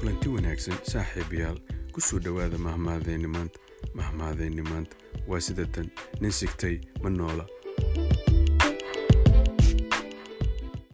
kulanti wanaagsan saaxiibayaal ku soo dhowaada mahmaadayni maanta maanta. Waa sida tan nin sigtay ma noola.